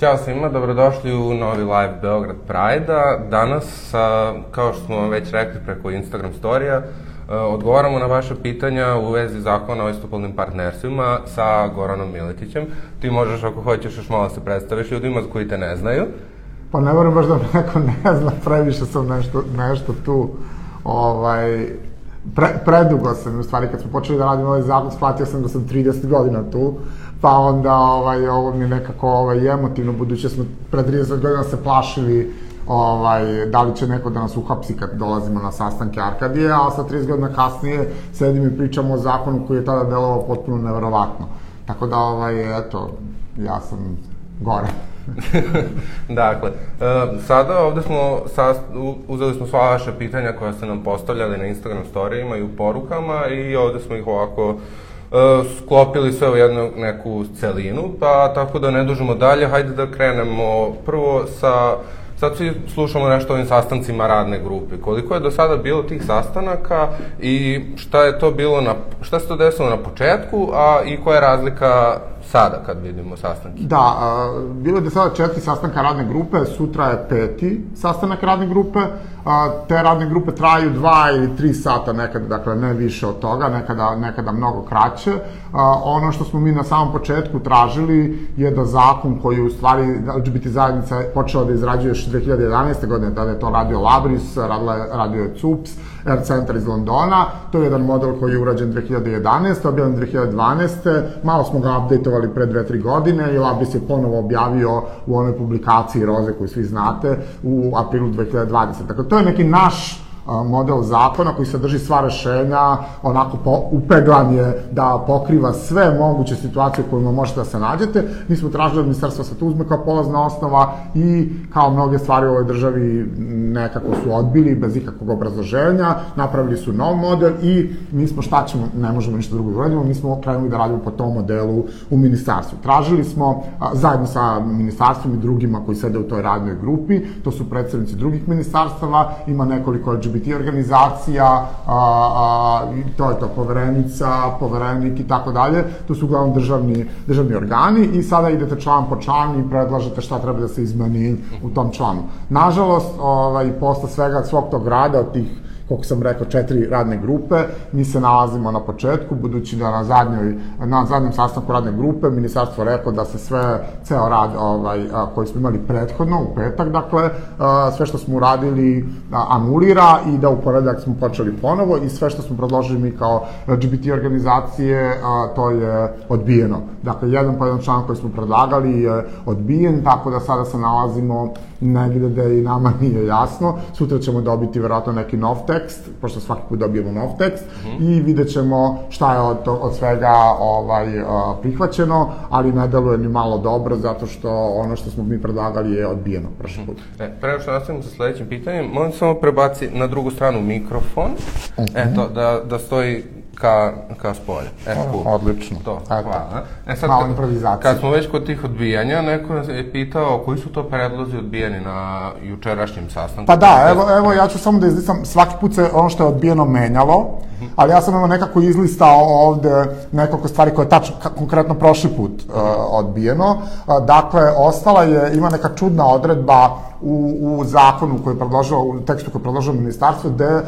Ćao svima, dobrodošli u novi live Beograd Pride-a. Danas, kao što smo vam već rekli preko Instagram storija, a, odgovaramo na vaše pitanja u vezi zakona o istopolnim partnerstvima sa Goranom Miletićem. Ti možeš, ako hoćeš, još malo se predstaviš ljudima koji te ne znaju. Pa ne moram baš da neko ne zna, previše sam nešto, nešto tu, ovaj, pre, predugo sam, u stvari, kad smo počeli da radimo ovaj zakon, shvatio sam da sam 30 godina tu, pa onda ovaj, ovo mi nekako ovaj, emotivno, budući da smo pre 30 godina se plašili ovaj, da li će neko da nas uhapsi kad dolazimo na sastanke Arkadije, a sa 30 godina kasnije sedim i pričamo o zakonu koji je tada delovao potpuno neverovatno. Tako da, ovaj, eto, ja sam gore. dakle, e, sada ovde smo, uzeli smo sva vaše pitanja koja ste nam postavljali na Instagram storijima i u porukama i ovde smo ih ovako sklopili sve u jednu neku celinu, pa tako da ne dužimo dalje, hajde da krenemo prvo sa Sad svi slušamo nešto o ovim sastancima radne grupe. Koliko je do sada bilo tih sastanaka i šta je to bilo na, šta se to desilo na početku, a i koja je razlika sada kad vidimo sastanke? Da, a, bilo je do sada četiri sastanka radne grupe, sutra je peti sastanak radne grupe, a, te radne grupe traju dva ili tri sata nekada, dakle ne više od toga, nekada, nekada mnogo kraće. A, ono što smo mi na samom početku tražili je da zakon koji u stvari LGBT zajednica počela da izrađuje još 2011. godine, tada je to radio Labris, radila, radio je CUPS, Air Center iz Londona, to je jedan model koji je urađen 2011. objavljen 2012. Malo smo ga updateovali pre 2-3 godine i Labris je ponovo objavio u onoj publikaciji Roze koju svi znate u aprilu 2020. Dakle, to je neki naš model zakona koji sadrži sva rešenja, onako po, upeglan je da pokriva sve moguće situacije u kojima možete da se nađete. Mi smo tražili od ministarstva sa to uzme kao polazna osnova i kao mnoge stvari u ovoj državi nekako su odbili bez ikakvog obrazloženja, napravili su nov model i mi smo šta ćemo, ne možemo ništa drugo da uradimo, mi smo krenuli da radimo po tom modelu u ministarstvu. Tražili smo zajedno sa ministarstvom i drugima koji sede u toj radnoj grupi, to su predsednici drugih ministarstava, ima nekoliko LGBT LGBT organizacija, a, a, to je to poverenica, poverenik i tako dalje, to su uglavnom državni, državni organi i sada idete član po član i predlažete šta treba da se izmeni u tom članu. Nažalost, ovaj, posle svega svog tog rada od tih koliko sam rekao, četiri radne grupe. Mi se nalazimo na početku, budući da na, zadnjoj, na zadnjem sastanku radne grupe ministarstvo rekao da se sve, ceo rad ovaj, koji smo imali prethodno, u petak, dakle, sve što smo uradili anulira i da u poredak smo počeli ponovo i sve što smo predložili mi kao LGBT organizacije, to je odbijeno. Dakle, jedan po jedan član koji smo predlagali je odbijen, tako da sada se nalazimo negde da i nama nije jasno. Sutra ćemo dobiti verovatno neki nov tekst, pošto svaki put dobijemo nov tekst, mm -hmm. i vidjet ćemo šta je od, od svega ovaj, uh, prihvaćeno, ali ne deluje ni malo dobro, zato što ono što smo mi predlagali je odbijeno prošli put. E, pre što nastavimo sa sledećim pitanjem, molim samo prebaci na drugu stranu mikrofon, -hmm. eto, da, da stoji ka, ka spolje. E, cool. Odlično. To, hvala. E sad, Malo improvizacije. Kad smo već kod tih odbijanja, neko nas je pitao koji su to predlozi odbijeni na jučerašnjem sastanku. Pa da, evo, evo ja ću samo da izlistam, svaki put se ono što je odbijeno menjalo, ali ja sam evo nekako izlistao ovde nekoliko stvari koje je tačno, konkretno prošli put uh, odbijeno. Uh, dakle, ostala je, ima neka čudna odredba u, u zakonu koji je predložilo, u tekstu koji je predložilo ministarstvo, gde uh,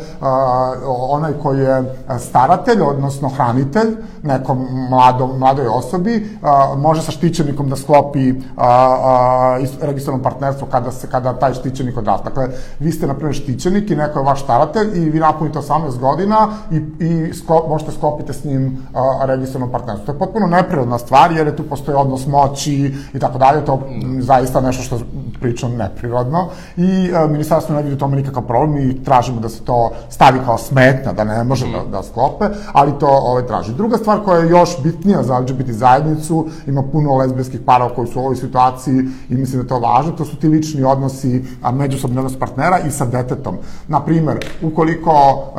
onaj koji je staratelj, odnosno hranitelj, nekom mladom, mladoj osobi, uh, može sa štićenikom da sklopi uh, uh, registrano partnerstvo kada, se, kada taj štićenik odrasta. Dakle, vi ste, na primjer, štićenik i neko je vaš staratelj i vi napunite 18 godina i, i sklop, možete sklopiti s njim uh, registrano partnerstvo. To je potpuno neprirodna stvar, jer je tu postoji odnos moći i tako dalje, to zaista nešto što pričam neprirodno neophodno i e, ministarstvo ne vidi u tome nikakav problem i tražimo da se to stavi kao smetna, da ne može da, da sklope, ali to ovaj, traži. Druga stvar koja je još bitnija za LGBT zajednicu, ima puno lezbijskih parova koji su u ovoj situaciji i mislim da je to važno, to su ti lični odnosi, a međusobni odnos partnera i sa detetom. Naprimer, ukoliko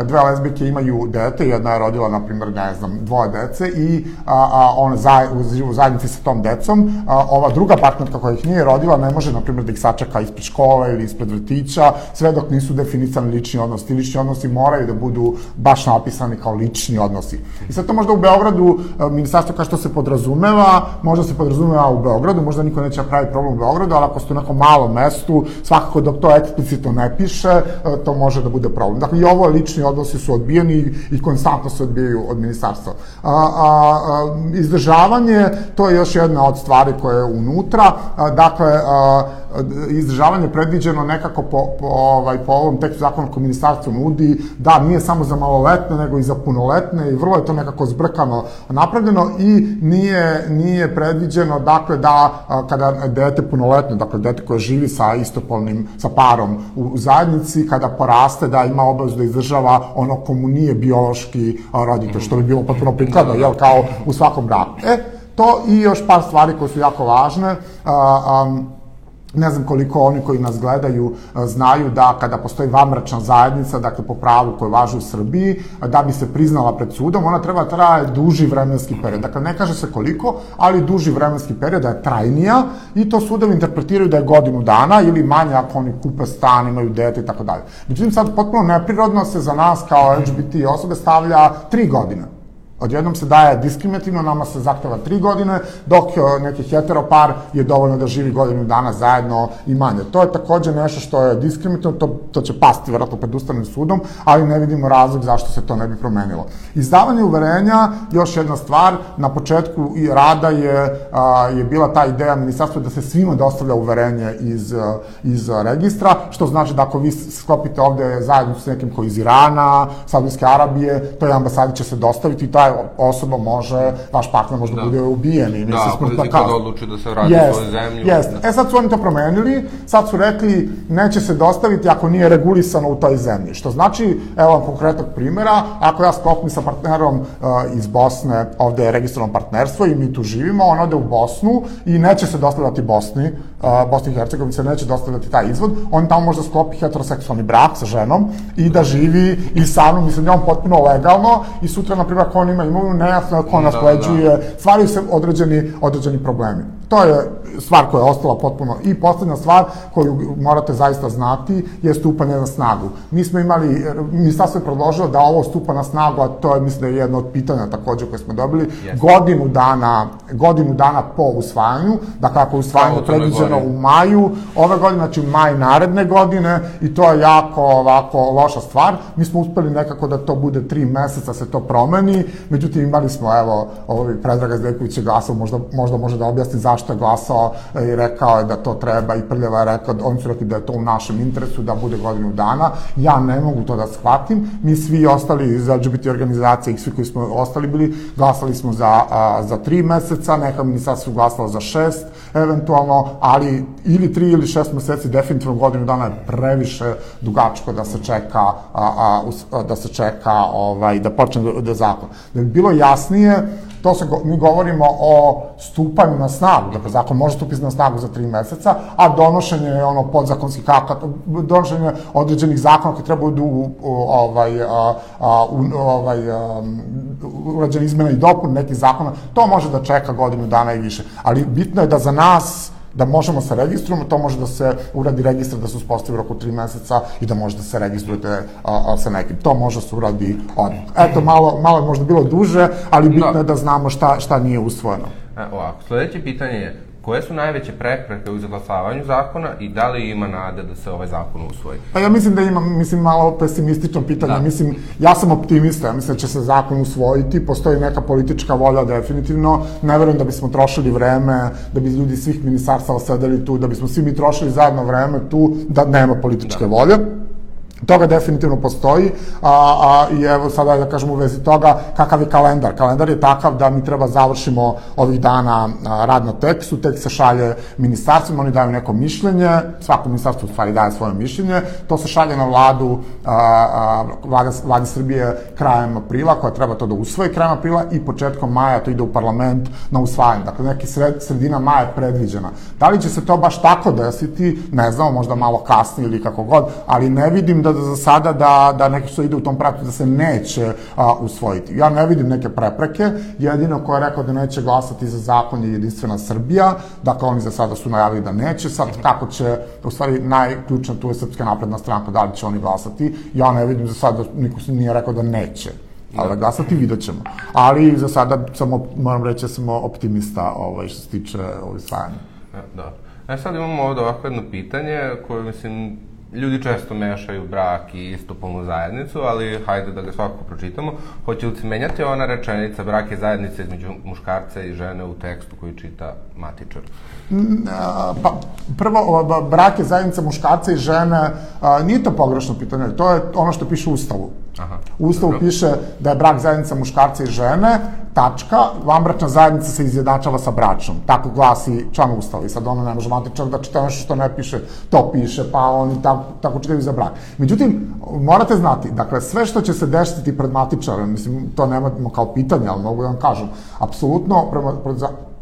dve lezbijke imaju dete, jedna je rodila, na primer, ne znam, dvoje dece i a, a, ona za, živi u zajednici sa tom decom, a, ova druga partnerka koja ih nije rodila ne može, na primer, da ih sačeka ispred škole ili ispred vrtića, sve dok nisu definisani lični odnosi. Lični odnosi moraju da budu baš napisani kao lični odnosi. I sad to možda u Beogradu, e, ministarstvo kao što se podrazumeva, možda se podrazumeva u Beogradu, možda niko neće pravi problem u Beogradu, ali ako ste u nekom malom mestu, svakako dok to eksplicitno ne piše, e, to može da bude problem. Dakle, i ovo lični odnosi su odbijeni i konstantno se odbijaju od ministarstva. A, a, a, izdržavanje, to je još jedna od stvari koje je unutra. A, dakle, a, izdržavanje predviđeno nekako po, po, ovaj, po ovom tekstu zakona koji ministarstvo nudi, da, nije samo za maloletne, nego i za punoletne i vrlo je to nekako zbrkano napravljeno i nije, nije predviđeno, dakle, da kada dete punoletno, dakle, dete koje živi sa istopolnim, sa parom u, u zajednici, kada poraste, da ima obavezu da izdržava ono komu nije biološki roditelj, što bi bilo potpuno prikladno, jel, kao u svakom braku. E, to i još par stvari koje su jako važne. A, um, ne znam koliko oni koji nas gledaju znaju da kada postoji vamračna zajednica, dakle po pravu koje važi u Srbiji, da bi se priznala pred sudom, ona treba da traje duži vremenski period. Dakle, ne kaže se koliko, ali duži vremenski period da je trajnija i to sudovi interpretiraju da je godinu dana ili manje ako oni kupe stan, imaju dete i tako dalje. Međutim, sad potpuno neprirodno se za nas kao LGBT osobe stavlja tri godine. Odjednom se daje diskriminativno, nama se zahteva tri godine, dok e, neki heteropar je dovoljno da živi godinu dana zajedno i manje. To je takođe nešto što je diskriminativno, to, to će pasti vjerojatno pred Ustavnim sudom, ali ne vidimo razlog zašto se to ne bi promenilo. Izdavanje uverenja, još jedna stvar, na početku i rada je, a, je bila ta ideja ministarstva da se svima dostavlja uverenje iz, iz registra, što znači da ako vi sklopite ovde zajedno s nekim koji iz Irana, Saudijske Arabije, to je ambasadi će se dostaviti i taj osoba može, vaš partner može da, da bude ubijen i da, smrtna kazna. Da, odluči da se vrati yes, u svoju zemlju. Yes. Da. E sad su oni to promenili, sad su rekli neće se dostaviti ako nije regulisano u toj zemlji. Što znači, evo vam konkretnog primjera, ako ja sklopim sa partnerom uh, iz Bosne, ovde je registrovano partnerstvo i mi tu živimo, on ode u Bosnu i neće se dostavljati Bosni, uh, Bosni i Hercegovini se neće dostavljati taj izvod, on tamo može sklopi heteroseksualni brak sa ženom i da živi i sa mnom, mislim, on potpuno legalno i sutra, na primjer, ako on ima imovinu, nejasno je ko nasleđuje, da, da. stvaraju se određeni, određeni problemi. To je stvar koja je ostala potpuno. I poslednja stvar koju morate zaista znati je stupanje na snagu. Mi smo imali, ministarstvo je predložilo da ovo stupa na snagu, a to je, mislim da je jedno od pitanja takođe koje smo dobili, yes. godinu dana, godinu dana po usvajanju, dakle ako je usvajanje predviđeno u maju ove godine, znači maj naredne godine i to je jako ovako loša stvar. Mi smo uspeli nekako da to bude tri meseca se to promeni, međutim imali smo, evo, ovaj Predraga Zdejković je glasao, možda, možda može da objasni zašto je glasao i rekao je da to treba i Prljava je rekao, oni su rekli da je to u našem interesu da bude godinu dana. Ja ne mogu to da shvatim. Mi svi ostali iz LGBT organizacije i svi koji smo ostali bili, glasali smo za, a, za tri meseca, neka ministarstva su glasala za šest, eventualno, ali ili tri ili šest meseci, definitivno godinu dana je previše dugačko da se čeka, a, a, da se čeka ovaj, da počne da, da zakon. Da bi bilo jasnije, to se, mi govorimo o stupanju na snagu, dakle zakon može stupiti na snagu za tri meseca, a donošenje je ono podzakonskih akata, donošenje određenih zakona koji trebaju da u, ovaj, a, ovaj, urađene izmene i dopun nekih zakona, to može da čeka godinu dana i više. Ali bitno je da za nas da možemo sa registrom, to može da se uradi registar da se uspostavi roku 3 meseca i da može da se registrujete a, a, sa nekim. To može da se uradi odmah. Eto, malo, malo je možda bilo duže, ali bitno da. je da znamo šta, šta nije usvojeno. E, ovako, sledeće pitanje je, Koje su najveće prepreke u izglasavanju zakona i da li ima nade da se ovaj zakon usvoji? Pa ja mislim da ima, mislim, malo pesimistično pitanje. Da. Mislim, ja sam optimista, ja mislim da će se zakon usvojiti, postoji neka politička volja definitivno. Ne verujem da bismo trošili vreme, da bi ljudi svih ministarstava sedeli tu, da bismo svi mi trošili zajedno vreme tu, da nema političke da. volje. Toga definitivno postoji a, a, i evo sada da kažem u vezi toga kakav je kalendar. Kalendar je takav da mi treba završimo ovih dana rad na tekstu, tekst se šalje ministarstvima, oni daju neko mišljenje, svako ministarstvo u stvari daje svoje mišljenje, to se šalje na vladu a, a, vlada, vlade Srbije krajem aprila, koja treba to da usvoji krajem aprila i početkom maja to ide u parlament na usvajanje. Dakle, neki sred, sredina maja je predviđena. Da li će se to baš tako desiti, ne znamo, možda malo kasnije ili kako god, ali ne vidim da izgleda za sada da, da neki što ide u tom pravcu da se neće a, usvojiti. Ja ne vidim neke prepreke, jedino ko je rekao da neće glasati za zakon je jedinstvena Srbija, dakle oni za sada su najavili da neće, sad kako će, u stvari najključna tu je Srpska napredna stranka, da li će oni glasati, ja ne vidim za sada, niko nije rekao da neće ali da glasati vidjet ćemo. Ali za sada samo, moram reći, sam optimista ovaj, što se tiče ovaj svajanja. Da. E sad imamo ovde ovako jedno pitanje koje, mislim, ljudi često mešaju brak i istopolnu zajednicu, ali hajde da ga svakako pročitamo. Hoće li se menjati ona rečenica brak je zajednica između muškarca i žene u tekstu koji čita matičar? Pa, prvo, brak je zajednica muškarca i žene, nije to pogrešno pitanje, to je ono što piše u Ustavu. Aha, u Ustavu dobro. piše da je brak zajednica muškarca i žene, tačka, vanbračna zajednica se izjednačava sa bračnom. Tako glasi član Ustava i sad ono ne može matičar da čita nešto što ne piše, to piše, pa oni tako, tako čitaju za brak. Međutim, morate znati, dakle, sve što će se desiti pred matičarem, mislim, to nemamo kao pitanje, ali mogu da vam kažem, apsolutno, prema, pred,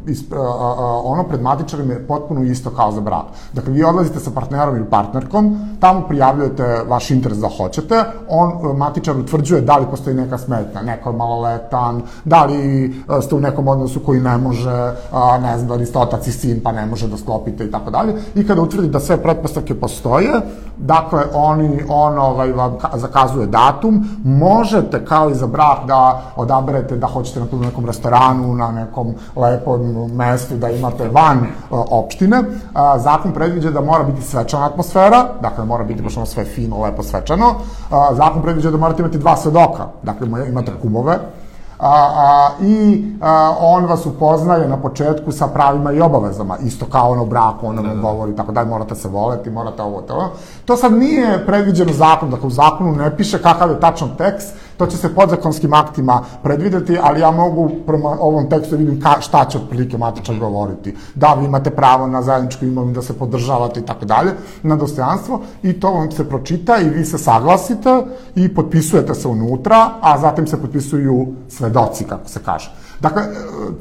isp, a, a, ono pred matičarom je potpuno isto kao za brak. Dakle, vi odlazite sa partnerom ili partnerkom, tamo prijavljujete vaš interes da hoćete, on, matičar utvrđuje da li postoji neka smetnja, neko je maloletan, da li ste u nekom odnosu koji ne može, a, ne znam, da li ste otac i sin pa ne može da sklopite i tako dalje. I kada utvrdi da sve pretpostavke postoje, dakle, oni, on ovaj, vam zakazuje datum, možete kao i za brak da odaberete da hoćete na nekom restoranu, na nekom lepom mestu da imate van uh, opštine. Zakon predviđa da mora biti svečana atmosfera, dakle mora biti baš ono sve fino, lepo svečano. Zakon predviđa da morate imati dva svedoka, dakle imate kumove, a, a, i a, on vas upoznaje na početku sa pravima i obavezama, isto kao ono braku, on vam da, da. govori tako da morate se voleti, morate ovo, to. To sad nije predviđeno zakon, dakle u zakonu ne piše kakav je tačan tekst, To će se podzakonskim aktima predvideti, ali ja mogu prema ovom tekstu da vidim ka, šta će otprilike matičar govoriti. Da, vi imate pravo na zajedničku imovinu, da se podržavate i tako dalje, na dostojanstvo, i to vam se pročita i vi se saglasite i potpisujete se unutra, a zatim se potpisuju svedoci, kako se kaže. Dakle,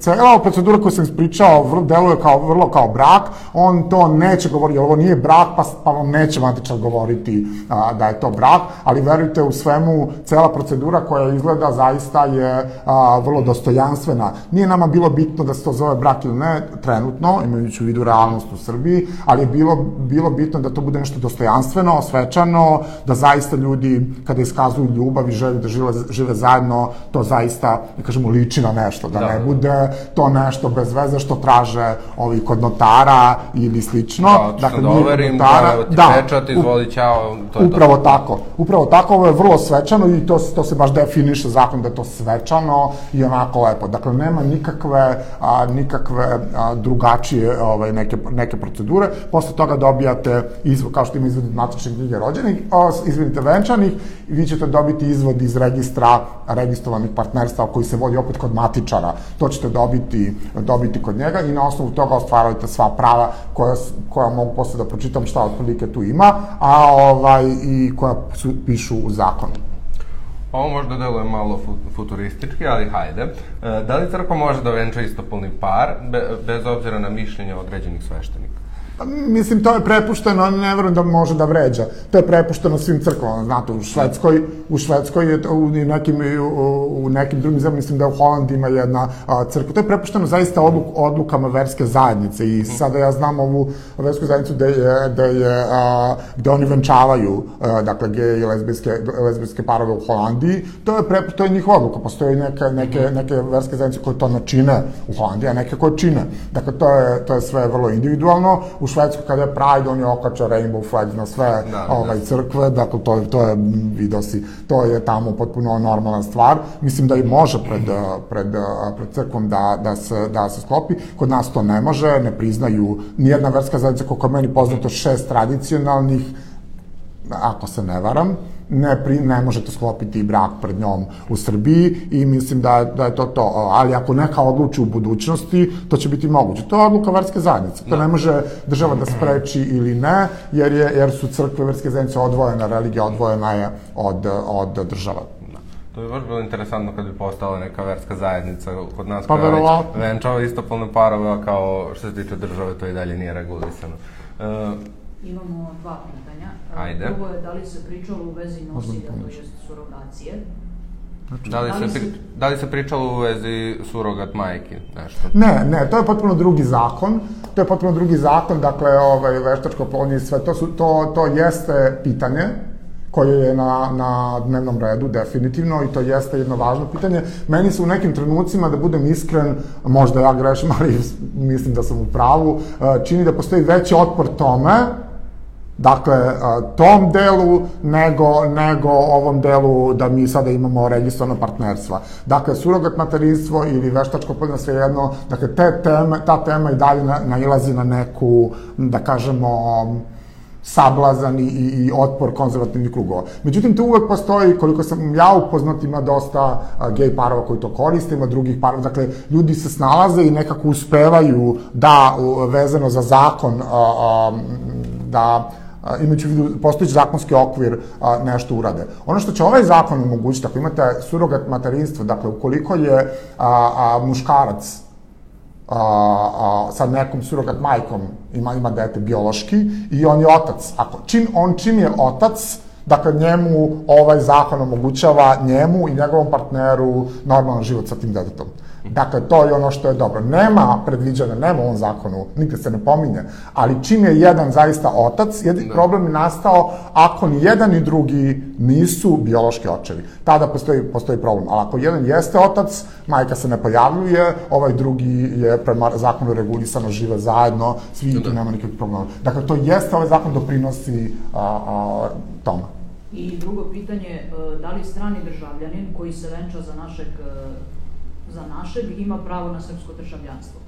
cela procedura koju sam ispričao vrlo, deluje kao, vrlo kao brak, on to neće govoriti, ovo nije brak, pa, pa vam neće matičar govoriti a, da je to brak, ali verujte u svemu, cela procedura koja izgleda zaista je a, vrlo dostojanstvena. Nije nama bilo bitno da se to zove brak ili ne, trenutno, imajući u vidu realnost u Srbiji, ali je bilo, bilo bitno da to bude nešto dostojanstveno, svečano, da zaista ljudi, kada iskazuju ljubav i želju da žive, žive zajedno, to zaista, da kažemo, liči na nešto da, da ne bude to nešto bez veze što traže ovi kod notara ili slično. Da, dakle, da overim, notara, da, da, pečat, izvoli, čao, to je upravo to. tako. Upravo tako, ovo je vrlo svečano i to, to se baš definiše zakon da je to svečano i onako lepo. Dakle, nema nikakve, a, nikakve a, drugačije ovaj, neke, neke procedure. Posle toga dobijate izvod, kao što ima izvod matične knjige rođenih, izvodite venčanih i vi ćete dobiti izvod iz registra registrovanih partnerstva koji se vodi opet kod matičara dinara. To ćete dobiti, dobiti kod njega i na osnovu toga ostvarujete sva prava koja, koja mogu posle da pročitam šta otprilike tu ima, a ovaj, i koja su, pišu u zakonu. Ovo možda deluje malo futuristički, ali hajde. E, da li crkva može da venča istopolni par, bez obzira na mišljenje određenih sveštenika? Pa, mislim, to je prepušteno, ne verujem da može da vređa. To je prepušteno svim crkvama, znate, u Švedskoj, u Švedskoj je to, u nekim, u, u nekim drugim zemljama, mislim da u Holandiji ima jedna crkva. To je prepušteno zaista odluk, odlukama verske zajednice i sada ja znam ovu versku zajednicu gde je, gde je, a, gde oni venčavaju, a, dakle, gej i lesbijske, lesbijske parove u Holandiji. To je, pre, to je njihova odluka. Postoje neke, neke, neke verske zajednice koje to načine u Holandiji, a neke koje čine. Dakle, to je, to je sve vrlo individualno. U Švedskoj kada je Pride, on je okačao rainbow flags na sve da, da, ovaj, crkve, dakle to, to je, vidio si, to je tamo potpuno normalna stvar. Mislim da i može pred, pred, pred crkvom da, da, se, da se sklopi. Kod nas to ne može, ne priznaju nijedna verska zajednica, koliko meni poznato, šest tradicionalnih, ako se ne varam, ne, pri, ne možete sklopiti brak pred njom u Srbiji i mislim da, da je to to. Ali ako neka odluči u budućnosti, to će biti moguće. To je odluka verske zajednice. To da. ne može država da spreči ili ne, jer, je, jer su crkve verske zajednice odvojena, religija odvojena je od, od država. Da. To bi baš bilo interesantno kad bi postala neka verska zajednica kod nas pa, koja već venčava istopolne parove, a kao što se tiče države to i dalje nije regulisano. Uh, Imamo dva pitanja. Ajde. Prvo je da li se pričalo u vezi nosilja, to jest surogacije. Da li, Da se, pri, da li se pričalo u vezi surogat majki, nešto? Ne, ne, to je potpuno drugi zakon. To je potpuno drugi zakon, dakle, ovaj, veštačko plodnje i sve, to, su, to, to jeste pitanje koje je na, na dnevnom redu, definitivno, i to jeste jedno važno pitanje. Meni se u nekim trenucima, da budem iskren, možda ja grešim, ali mislim da sam u pravu, eh, čini da postoji veći otpor tome, Dakle, a, tom delu nego, nego ovom delu da mi sada imamo registrovano partnerstva. Dakle, surogat materinstvo ili veštačko plodno svejedno, dakle, te teme, ta tema i dalje na, nailazi na neku, da kažemo, sablazan i, i, otpor konzervativnih krugova. Međutim, tu uvek postoji, koliko sam ja upoznat, ima dosta gej parova koji to koriste, ima drugih parova, dakle, ljudi se snalaze i nekako uspevaju da, vezano za zakon, da a, imajući u vidu postojići zakonski okvir a, nešto urade. Ono što će ovaj zakon omogućiti, ako imate surogat materinstvo, dakle, ukoliko je a, a, muškarac a, a, sa nekom surogat majkom ima, ima dete biološki i on je otac. Ako, čim, on čim je otac, dakle njemu ovaj zakon omogućava njemu i njegovom partneru normalan život sa tim detetom. Dakle, to je ono što je dobro. Nema predviđena, nema u ovom zakonu, nigde se ne pominje, ali čim je jedan zaista otac, jedin Da. problem je nastao ako ni jedan ni drugi nisu biološki očevi. Tada postoji, postoji problem. Ali ako jedan jeste otac, majka se ne pojavljuje, ovaj drugi je prema zakonu regulisano, žive zajedno, svi i tu nema nikakvih problema. Dakle, to jeste, ovaj zakon doprinosi a, a, tome. I drugo pitanje, e, da li strani državljanin koji se venča za našeg, e, za našeg ima pravo na srpsko državljanstvo?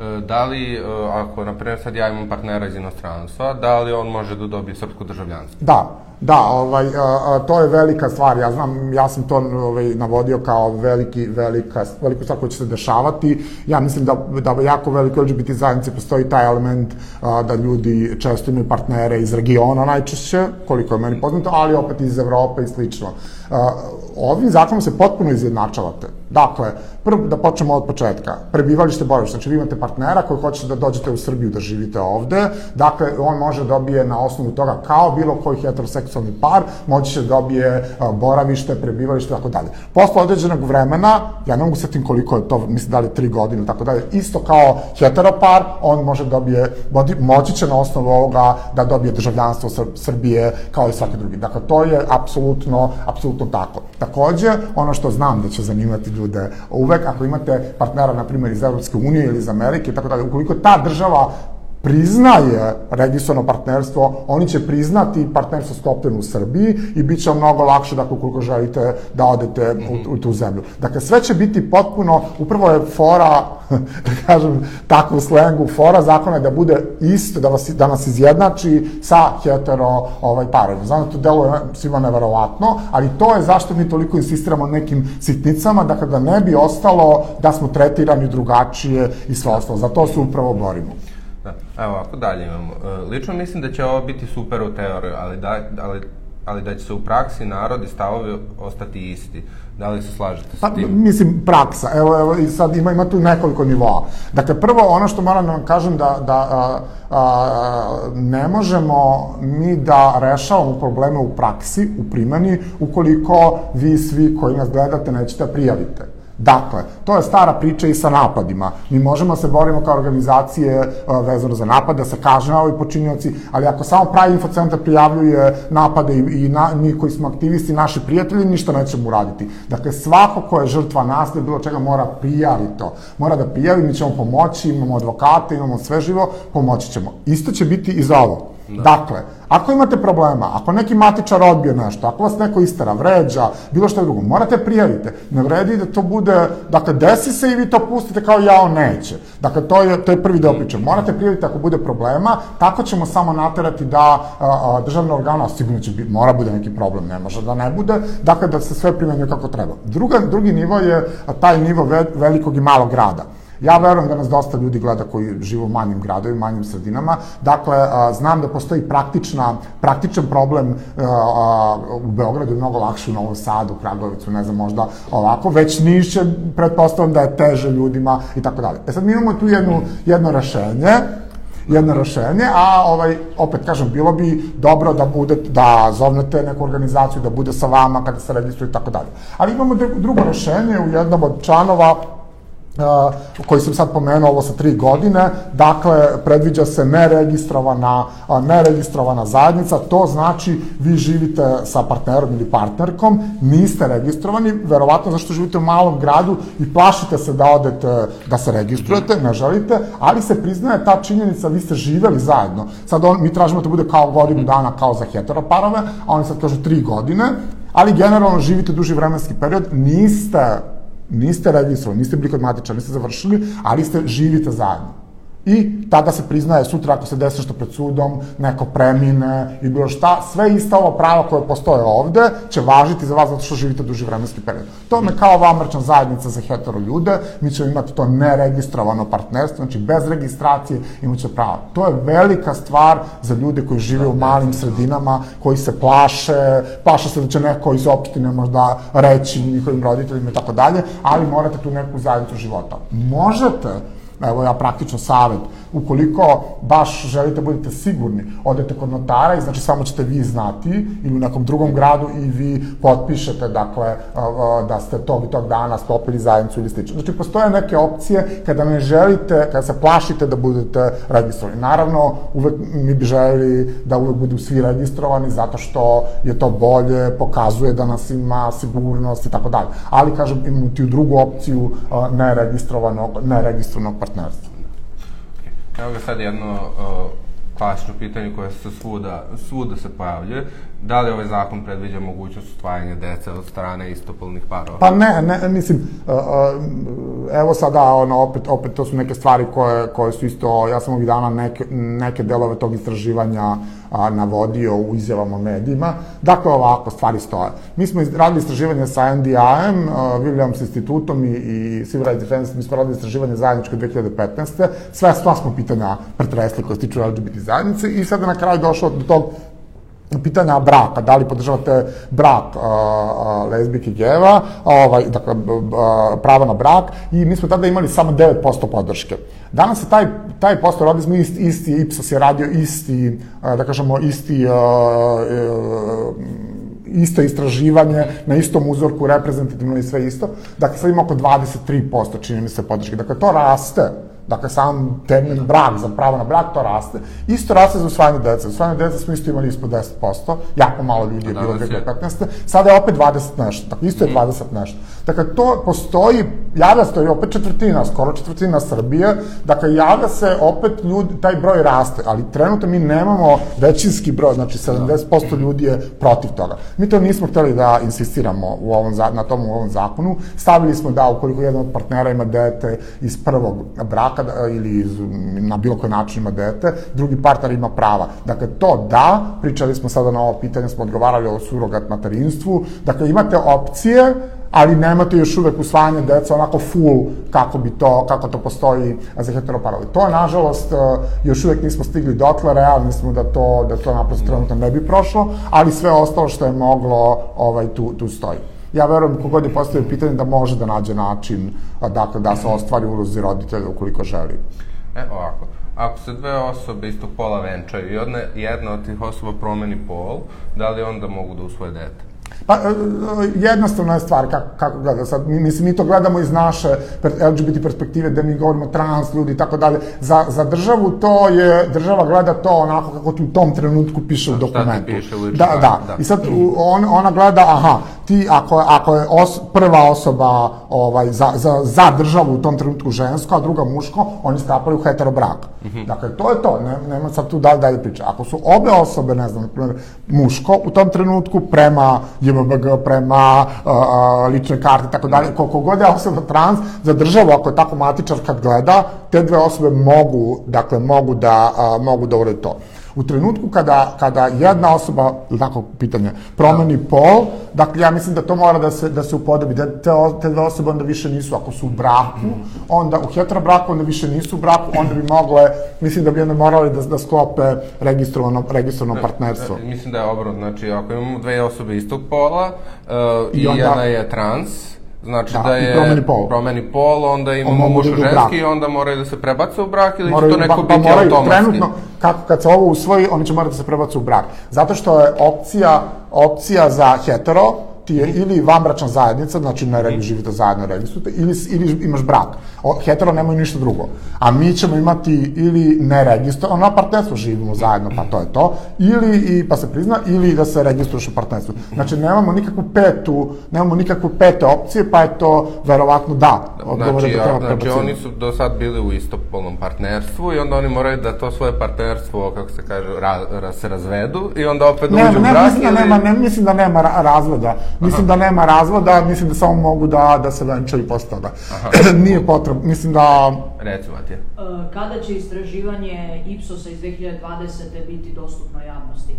E, Da li, e, ako, na primjer, sad ja imam partnera iz inostranstva, da li on može da dobije srpsko državljanstvo? Da, da, ovaj, a, a, to je velika stvar. Ja znam, ja sam to ovaj, navodio kao veliki, velika, veliku stvar koja će se dešavati. Ja mislim da, da jako veliko LGBT zajednici postoji taj element a, da ljudi često imaju partnere iz regiona najčešće, koliko je meni poznato, ali opet iz Evrope i slično. A, ovim zakonom se potpuno izjednačavate. Dakle, prvo da počnemo od početka. Prebivalište, boravište. Znači, vi imate partnera koji hoćete da dođete u Srbiju da živite ovde. Dakle, on može da dobije na osnovu toga kao bilo koji heteroseksualni par, moći će da dobije a, boravište, prebivalište, tako dalje. Posle određenog vremena, ja ne mogu setim koliko je to, mislim da li tri godine, tako dalje, isto kao heteropar, on može da dobije, moći će na osnovu ovoga da dobije državljanstvo Sr Srbije kao i svaki drugi. Dakle, to je apsolutno, apsolutno tako. Takođe, ono što znam da će zanimati ljude uvek, ako imate partnera, na primjer, iz Evropske unije ili iz Amerike, tako dalje, ukoliko ta država priznaje registrovano partnerstvo, oni će priznati partnerstvo sklopljeno u Srbiji i bit će mnogo lakše dakle, ukoliko želite da odete u, u tu zemlju. Dakle, sve će biti potpuno, upravo je fora, da kažem tako u slengu, fora zakona je da bude isto, da, vas, da nas izjednači sa hetero ovaj, parovima. Znam da to deluje svima neverovatno, ali to je zašto mi toliko insistiramo nekim sitnicama, dakle da ne bi ostalo da smo tretirani drugačije i sve ostalo. Za to se upravo borimo. Da. Evo, ovako dalje imamo. E, Lično mislim da će ovo biti super u teoriju, ali da, ali, ali da će se u praksi narod i stavovi ostati isti. Da li se slažete Pa, sa tim? mislim, praksa. Evo, evo, i sad ima, ima tu nekoliko nivoa. Dakle, prvo, ono što moram da vam kažem da, da a, a, ne možemo mi da rešavamo probleme u praksi, u primjeni, ukoliko vi svi koji nas gledate nećete da prijavite. Dakle, to je stara priča i sa napadima. Mi možemo da se borimo kao organizacije a, vezano za napad, da se kažnjavaju počinioci, ali ako samo pravi infocentar prijavljuje napade i, i na, mi koji smo aktivisti, naši prijatelji, ništa nećemo uraditi. Dakle, svako ko je žrtva nasilja, bilo čega, mora prijavi to. Mora da prijavi, mi ćemo pomoći, imamo advokate, imamo sve živo, pomoći ćemo. Isto će biti i za ovo. Da. Dakle, ako imate problema, ako neki matičar odbije nešto, ako vas neko istara, vređa, bilo što drugo, morate prijavite. Ne vredi da to bude, dakle, desi se i vi to pustite kao ja, on neće. Dakle, to je, to je prvi deo priče. Morate prijaviti ako bude problema, tako ćemo samo naterati da a, a, državne organa, sigurno će biti, mora bude neki problem, ne može da ne bude, dakle, da se sve primenjuje kako treba. Druga, drugi nivo je taj nivo ve, velikog i malog grada. Ja verujem da nas dosta ljudi gleda koji žive u manjim gradovima, manjim sredinama. Dakle, znam da postoji praktična, praktičan problem u Beogradu je mnogo lakše u Novom Sadu, u Kragovicu, ne znam, možda ovako. Već Niš će, pretpostavljam da je teže ljudima i tako dalje. E sad mi imamo tu jednu, jedno rešenje jedno rešenje, a ovaj, opet kažem, bilo bi dobro da bude, da zovnete neku organizaciju, da bude sa vama kada se registruje i tako dalje. Ali imamo drugo rešenje u jednom od članova koji sam sad pomenuo, ovo sa tri godine, dakle, predviđa se neregistrovana, neregistrovana zajednica, to znači vi živite sa partnerom ili partnerkom, niste registrovani, verovatno zašto živite u malom gradu i plašite se da odete, da se registrujete, ne želite, ali se priznaje ta činjenica, vi ste živeli zajedno. Sad on, mi tražimo da bude kao godinu dana, kao za heteroparove, a oni sad kažu tri godine, ali generalno živite duži vremenski period, niste niste registrovali, niste bili kod matiča, niste završili, ali ste živite zajedno i tada se priznaje sutra ako se desi što pred sudom, neko premine i bilo šta, sve ista ova prava koje postoje ovde će važiti za vas zato što živite duži vremenski period. To me kao vamrčna zajednica za hetero ljude, mi ćemo imati to neregistrovano partnerstvo, znači bez registracije imaće prava. To je velika stvar za ljude koji žive u malim sredinama, koji se plaše, plaše se da će neko iz opštine možda reći njihovim roditeljima i tako dalje, ali morate tu neku zajednicu života. Možete evo ja praktično savet, ukoliko baš želite da budete sigurni, odete kod notara i znači samo ćete vi znati ili u nekom drugom gradu i vi potpišete dakle da ste tog i tog dana sklopili zajednicu ili slično. Znači postoje neke opcije kada ne želite, kada se plašite da budete registrovani. Naravno, uvek mi bi želeli da uvek budu svi registrovani zato što je to bolje, pokazuje da nas ima sigurnost i tako dalje. Ali kažem imamo ti drugu opciju neregistrovanog, neregistrovanog partnerstva. Evo ga sad jedno uh, klasično pitanje koje se svuda, svuda se pojavljuje. Da li ovaj zakon predviđa mogućnost ustvajanja dece od strane istopolnih parova? Pa ne, ne, mislim, uh, uh, evo sada, ono, opet, opet to su neke stvari koje, koje su isto, ja sam ovih dana neke, neke delove tog istraživanja a, navodio u izjavama medijima. Dakle, ovako stvari stoje. Mi smo radili istraživanje sa NDI-em, Williams institutom i, i Civil Rights Defense, mi smo radili istraživanje zajedničko 2015. Sve sto smo pitanja pretresli koje se tiču LGBT zajednice i sada na kraju došlo do tog pitanja braka, da li podržavate brak a, a, lezbike i geva, ovaj, dakle, a, prava na brak, i mi smo tada imali samo 9% podrške. Danas je taj, taj posto, radili smo isti, isti Ipsos je radio isti, a, da kažemo, isti a, a, isto istraživanje, na istom uzorku, reprezentativno i sve isto. Dakle, sad ima oko 23% čini mi se podrške. Dakle, to raste Dakle, sam termin brak, za pravo na brak, to raste. Isto raste za usvajanje dece. Usvajanje dece smo isto imali ispod 10%, jako malo ljudi je bilo 2015. Sada je opet 20 nešto, dakle, isto je 20 mm. nešto. Dakle, to postoji, javlja se to je opet četvrtina, skoro četvrtina Srbije, dakle, javlja se opet ljudi, taj broj raste, ali trenutno mi nemamo većinski broj, znači 70% ljudi je protiv toga. Mi to nismo hteli da insistiramo u ovom, na tom u ovom zakonu. Stavili smo da ukoliko jedan od partnera ima dete iz prvog braka, kada, ili iz, na bilo koji način ima dete, drugi partner ima prava. Dakle, to da, pričali smo sada na ovo pitanje, smo odgovarali o surogat materinstvu, dakle, imate opcije, ali nemate još uvek usvajanje deca onako full kako bi to, kako to postoji za heteroparove. To, nažalost, e, još uvek nismo stigli dotle, realni smo da to, da to naprosto trenutno ne bi prošlo, ali sve ostalo što je moglo, ovaj, tu, tu stoji ja verujem kogod je postavio pitanje da može da nađe način dakle, da se ostvari ulozi roditelja ukoliko želi. E, ovako, ako se dve osobe istog pola venčaju i odne, jedna od tih osoba promeni pol, da li onda mogu da usvoje dete? Pa, e, e, jednostavna je stvar kako, kako gleda. Sad, mi, mislim, mi to gledamo iz naše LGBT perspektive, da mi govorimo trans ljudi i tako dalje. Za, za državu to je, država gleda to onako kako ti u tom trenutku piše u dokumentu. Piše da, da, da. I sad on, ona gleda, aha, ti ako, ako je os, prva osoba ovaj, za, za, za državu u tom trenutku žensko, a druga muško, oni sklapali u hetero brak. Mm -hmm. Dakle, to je to, ne, nema sad tu dalje, dalje priče. Ako su obe osobe, ne znam, muško u tom trenutku prema JMBG, prema lične karte i tako dalje, koliko god je osoba trans, za državu, ako je tako matičar kad gleda, te dve osobe mogu, dakle, mogu da, mogu da urede to. U trenutku kada, kada jedna osoba, ili tako pitanje, promeni pol, dakle ja mislim da to mora da se, da se upodobi, da te, te dve osobe onda više nisu, ako su u braku, onda u heterobraku onda više nisu u braku, onda bi mogle, mislim da bi onda morali da, da sklope registrovano, registrovano partnerstvo. Da, mislim da je obrot, znači ako imamo dve osobe istog pola uh, i, i onda, jedna je trans, Znači da, Da, da je promeni pol. promeni pol, onda imamo mogu da ženski onda moraju da se prebace u brak ili Moraju- će to neko pa- pa biti moraju, automatski? Trenutno, kako kad se ovo usvoji, oni će morati da se prebacu u brak. Zato što je opcija, opcija za hetero, ti je ili vanbračna zajednica, znači ne regi, živite zajedno, registrujete, ili, ili imaš brak. O, hetero nemaju ništa drugo. A mi ćemo imati ili neregistrovano partnerstvo, živimo zajedno, pa to je to, ili, i, pa se prizna, ili da se registruješ u partnerstvu. Znači, nemamo nikakvu petu, nemamo nikakvu pete opcije, pa je to verovatno da. Znači, da treba znači oni su do sad bili u istopolnom partnerstvu i onda oni moraju da to svoje partnerstvo, kako se kaže, ra, ra, se razvedu i onda opet Ne, uđu u ne, brak mislim da ili... nema, ne, mislim da nema ra- razvoda. Mislim da nema razvoda, mislim da samo mogu da, da se venčaju posle toga. Nije potrebno, mislim da... Reci, Matija. E, Kada će istraživanje Ipsosa iz 2020. biti dostupno javnosti?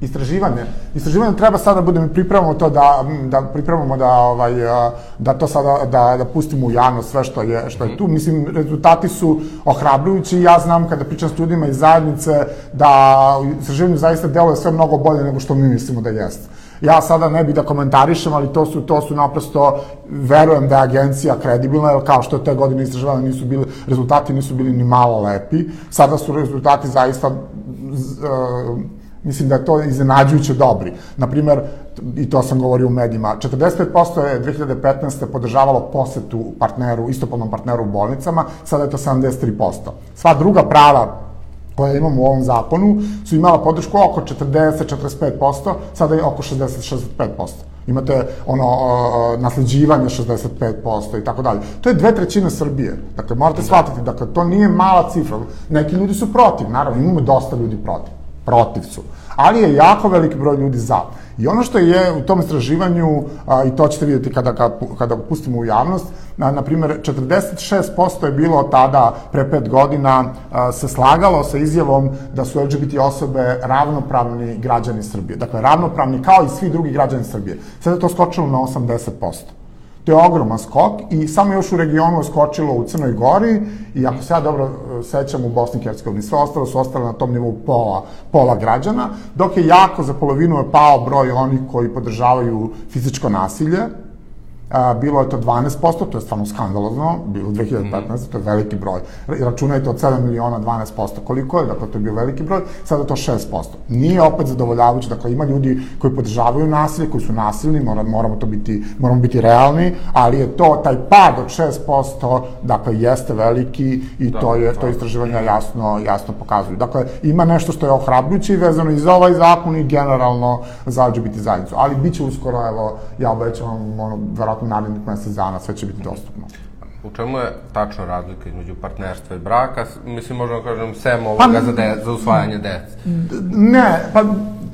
Istraživanje. Istraživanje treba sada da budemo pripremamo to da da pripremamo da ovaj a, da to sada da da pustimo u javnost sve što je što je tu. Mislim rezultati su ohrabrujući. Ja znam kada pričam s ljudima iz zajednice da u istraživanju zaista deluje sve mnogo bolje nego što mi mislimo da jeste. Ja sada ne bih da komentarišem, ali to su, to su naprosto, verujem da je agencija kredibilna, jer kao što te godine istraživanja nisu bili, rezultati nisu bili ni malo lepi. Sada su rezultati zaista e, mislim da je to iznenađujuće dobri. Naprimer, i to sam govorio u medijima, 45% je 2015. podržavalo posetu partneru, istopolnom partneru u bolnicama, sada je to 73%. Sva druga prava koje imamo u ovom zakonu su imala podršku oko 40-45%, sada je oko 60-65%. Imate ono o, nasleđivanje 65% i tako dalje. To je dve trećine Srbije. Dakle, morate shvatiti, dakle, to nije mala cifra. Neki ljudi su protiv, naravno, imamo dosta ljudi protiv. Protiv su. Ali je jako veliki broj ljudi za. I ono što je u tom istraživanju, a, i to ćete vidjeti kada ga, kada ga pustimo u javnost, na, na primjer, 46% je bilo tada, pre pet godina, a, se slagalo sa izjavom da su LGBT osobe ravnopravni građani Srbije. Dakle, ravnopravni kao i svi drugi građani Srbije. Sada je to skočilo na 80%. To je ogroman skok i samo još u regionu je skočilo u Crnoj Gori i ako se ja dobro e, sećam u Bosni i Hercegovini, sve ostalo su ostale na tom nivou pola, pola građana, dok je jako za polovinu je pao broj onih koji podržavaju fizičko nasilje, A, bilo je to 12%, to je stvarno skandalozno, bilo 2015, to je veliki broj. Računajte od 7 miliona 12%, koliko je, dakle to je bio veliki broj, sada to 6%. Nije opet zadovoljavajuće, dakle ima ljudi koji podržavaju nasilje, koji su nasilni, mora, moramo to biti, moramo biti realni, ali je to, taj pad od 6%, dakle jeste veliki i Da, to je, to istraživanja jasno, jasno pokazuju. Dakle, ima nešto što je ohrabrujuće i vezano i za ovaj zakon i generalno za LGBT zajednicu. Ali bit će uskoro, evo, ja obećavam, ono, verovatno narednih mesec dana, sve će biti dostupno. U čemu je tačno razlika između partnerstva i braka? Mislim, možemo da kažem, sem ovoga Pa- za, de, za usvajanje dece. Ne, pa,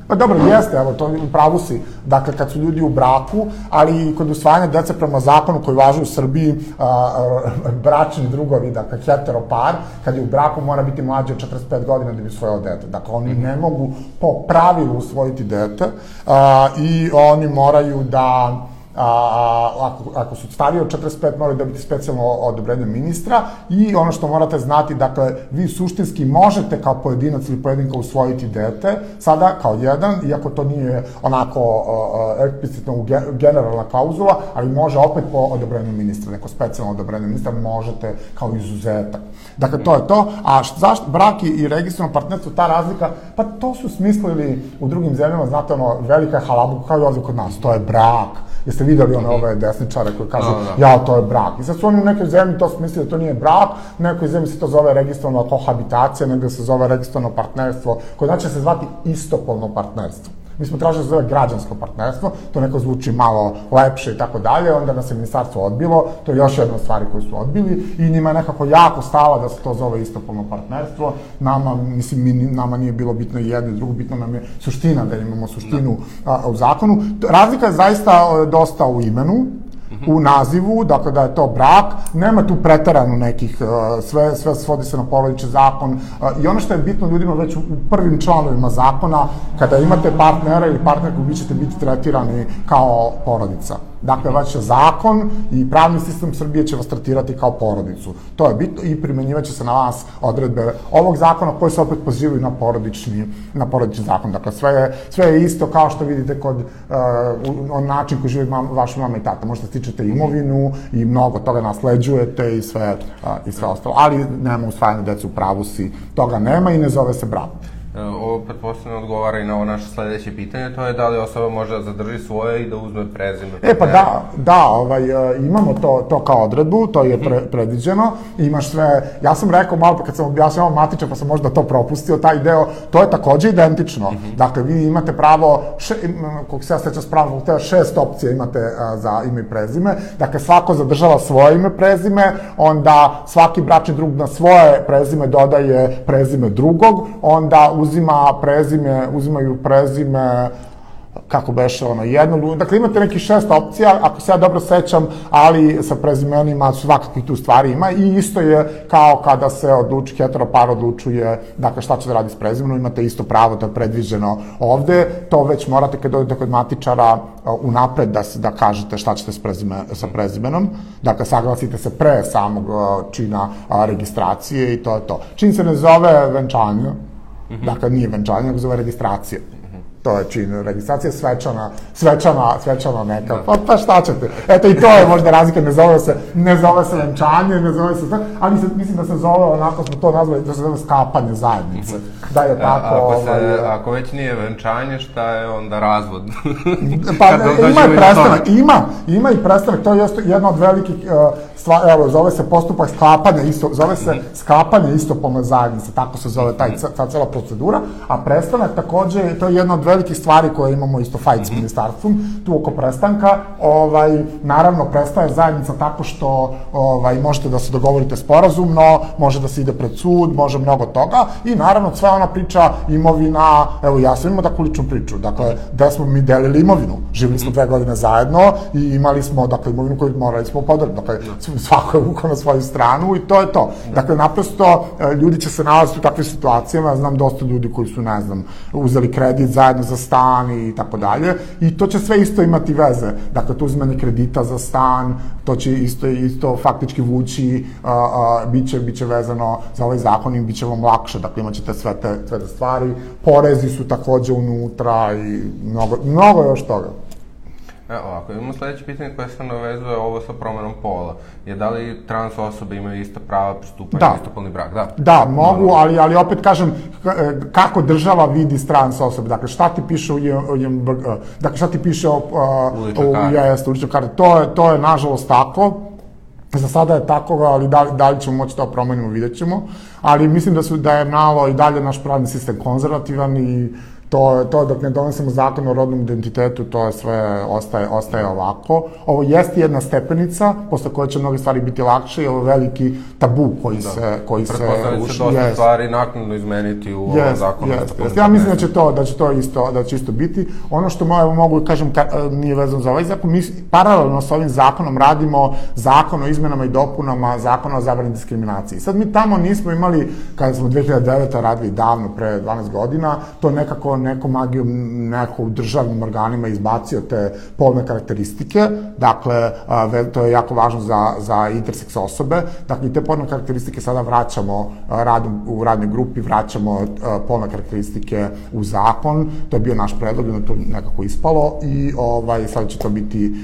pa dobro, jeste, evo, to u pravu si, dakle, kad su ljudi u braku, ali i kod usvajanja dece prema zakonu koji važi u Srbiji, a, a, bračni drugovi, dakle, hetero par, kad je u braku mora biti mlađi od 45 godina da bi usvojio dete. Dakle, oni ne mogu po pravilu usvojiti dete a, i oni moraju da a, ako, ako su stariji od 45 moraju dobiti specijalno odobrenje ministra i ono što morate znati, dakle, vi suštinski možete kao pojedinac ili pojedinka usvojiti dete, sada kao jedan, iako to nije onako a, eksplicitno generalna klauzula, ali može opet po odobrenju ministra, neko specijalno odobrenje ministra, možete kao izuzetak. Dakle, to je to. A zašto brak i, registrovano partnerstvo, ta razlika, pa to su smislili u drugim zemljama, znate, ono, velika halabuka kao i ovdje kod nas, to je brak. Jeste videli one ove desničare koji kažu, Da, da. ja, to je brak. I sad su oni u nekoj zemlji to smislili da to nije brak, u nekoj zemlji se to zove registrovano kohabitacija, negde se zove registrovano partnerstvo, koje znači da se zvati istopolno partnerstvo. Mi smo tražili da se zove građansko partnerstvo, to neko zvuči malo lepše i tako dalje, onda nas je ministarstvo odbilo, to je još jedna od stvari koju su odbili i njima je nekako jako stala da se to zove istopolno partnerstvo. Nama, mislim, mi, nama nije bilo bitno i jedno i drugo, bitno nam je suština, da imamo suštinu a, u zakonu. Razlika je zaista a, dosta u imenu, u nazivu, dakle da je to brak, nema tu pretarano nekih, uh, sve, sve svodi se na porodični zakon uh, i ono što je bitno ljudima već u prvim članovima zakona, kada imate partnera ili partnerku, vi ćete biti tretirani kao porodica. Dakle, vaš zakon i pravni sistem Srbije će vas tretirati kao porodicu. To je bitno i primenjivaće se na vas odredbe ovog zakona koji se opet pozivaju na porodični, na porodični zakon. Dakle, sve je, sve je isto kao što vidite kod uh, on način koji živi mam, vaša mama i tata. Možete stičete imovinu i mnogo toga nasleđujete i sve, uh, i sve ostalo. Ali nema usvajanja deca u pravu si, toga nema i ne zove se brak. E, ovo pretpostavljeno odgovara i na ovo naše sledeće pitanje, to je da li osoba može da zadrži svoje i da uzme prezime. E pa da, da, ovaj, e, imamo to, to kao odredbu, to je pre, predviđeno, imaš sve, ja sam rekao malo pa kad sam objašnjao matiče pa sam možda to propustio, taj deo, to je takođe identično. Mm -hmm. Dakle, vi imate pravo, še, koliko se ja sećam spravo, te šest opcija imate a, za ime i prezime, dakle svako zadržava svoje ime prezime, onda svaki bračni drug na svoje prezime dodaje prezime drugog, onda uzima prezime, uzimaju prezime kako beše ono, jedno, dakle imate neki šest opcija, ako se ja dobro sećam, ali sa prezimenima svakakvih tu stvari ima i isto je kao kada se odluči, heteropar odlučuje, dakle šta će da radi s prezimenom, imate isto pravo, to je predviđeno ovde, to već morate kad dođete kod matičara unapred da, se, da kažete šta ćete s prezime, sa prezimenom, dakle saglasite se pre samog čina registracije i to je to. Čin se ne zove venčanje, -hmm. Dakle, nije venčanje, nego zove registracija. To je čin registracija, svečana, svečana, svečana neka. Da. Pa, pa šta ćete? Eto i to je možda razlika, ne zove se, ne zove se venčanje, ne zove se ali se, mislim da se zove, onako smo to nazvali, da se zove skapanje zajednice. Da je tako... Ako, se, ovaj, ako već nije venčanje, šta je onda razvod? pa ima i prestanak, ima, ima i prestanak, to je jedna od velikih uh, stva, evo, zove se postupak sklapanja isto, zove se sklapanje istopolne zajednice, tako se zove taj, ta cela procedura, a prestanak takođe, to je jedna od velikih stvari koje imamo isto fajt s mhm. ministarstvom, tu oko prestanka, ovaj, naravno prestaje zajednica tako što ovaj, možete da se dogovorite sporazumno, može da se ide pred sud, može mnogo toga i naravno sva ona priča imovina, evo ja sam imao takvu ličnu priču, dakle, da smo mi delili imovinu, živili smo mhm. dve godine zajedno i imali smo, dakle, imovinu koju morali smo podeliti, dakle, svako je vukao na svoju stranu i to je to. Dakle, naprosto, e, ljudi će se nalaziti u takvim situacijama, znam dosta ljudi koji su, ne znam, uzeli kredit zajedno za stan i tako dalje, i to će sve isto imati veze. Dakle, to uzmanje kredita za stan, to će isto, isto faktički vući, a, a, biće, biće vezano za ovaj zakon i biće vam lakše, dakle, imat ćete sve te, sve te stvari, porezi su takođe unutra i mnogo, mnogo još toga. E, ovako, imamo sledeće pitanje koje se navezuje ovo sa promenom pola. Je da li trans osobe imaju ista prava pristupanja da. istopolni brak? Da, da mogu, ali, ali opet kažem, e, kako država vidi trans osobe, dakle šta ti piše u JMBG, dakle šta ti piše o, u, u jeste, uličnoj karti, to je, to je nažalost tako, Za sada je tako, ali da, da li ćemo moći to promenimo, vidjet ćemo. Ali mislim da, su, da je malo i dalje naš pravni sistem konzervativan i to, to dok ne donesemo zakon o rodnom identitetu, to je sve ostaje, ostaje ovako. Ovo jeste jedna stepenica, posle koje će mnoge stvari biti lakše ovo veliki tabu koji da. se koji se uši. će dosta stvari naknadno izmeniti u yes, ovom zakonu. Yes, yes. Ja mislim da će to da će to isto da će isto biti. Ono što mogu, mogu da kažem ka, nije vezano za ovaj zakon, mi paralelno sa ovim zakonom radimo zakon o izmenama i dopunama zakona o zabrani diskriminaciji. Sad mi tamo nismo imali kada smo 2009 radili davno pre 12 godina, to nekako nekom magijom neko u državnim organima izbacio te polne karakteristike, dakle, to je jako važno za, za interseks osobe, dakle, i te polne karakteristike sada vraćamo radom, u radnoj grupi, vraćamo polne karakteristike u zakon, to je bio naš predlog, da to nekako ispalo i ovaj, sada će to biti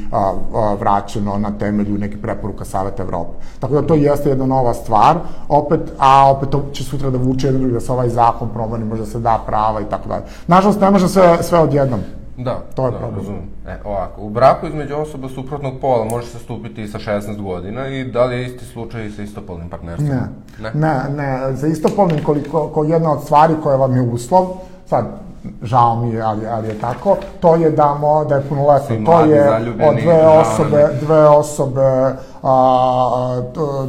vraćeno na temelju neke preporuka Saveta Evrope. Tako da to jeste jedna nova stvar, opet, a opet to će sutra da vuče jedan drugi da se ovaj zakon promeni, možda se da prava i tako dalje. Nažalost, ne može sve, sve odjednom. Da, to je da, problem. Razumem. E, ovako, u braku između osoba suprotnog pola može se stupiti i sa 16 godina i da li je isti slučaj i sa istopolnim partnerstvom? Ne, ne, ne, ne. za istopolnim koliko, ko jedna od stvari koja vam je uslov, sad, žao mi je, ali, ali je tako, to je da, mo, da je punoletno. To je od dve osobe, dve osobe, a,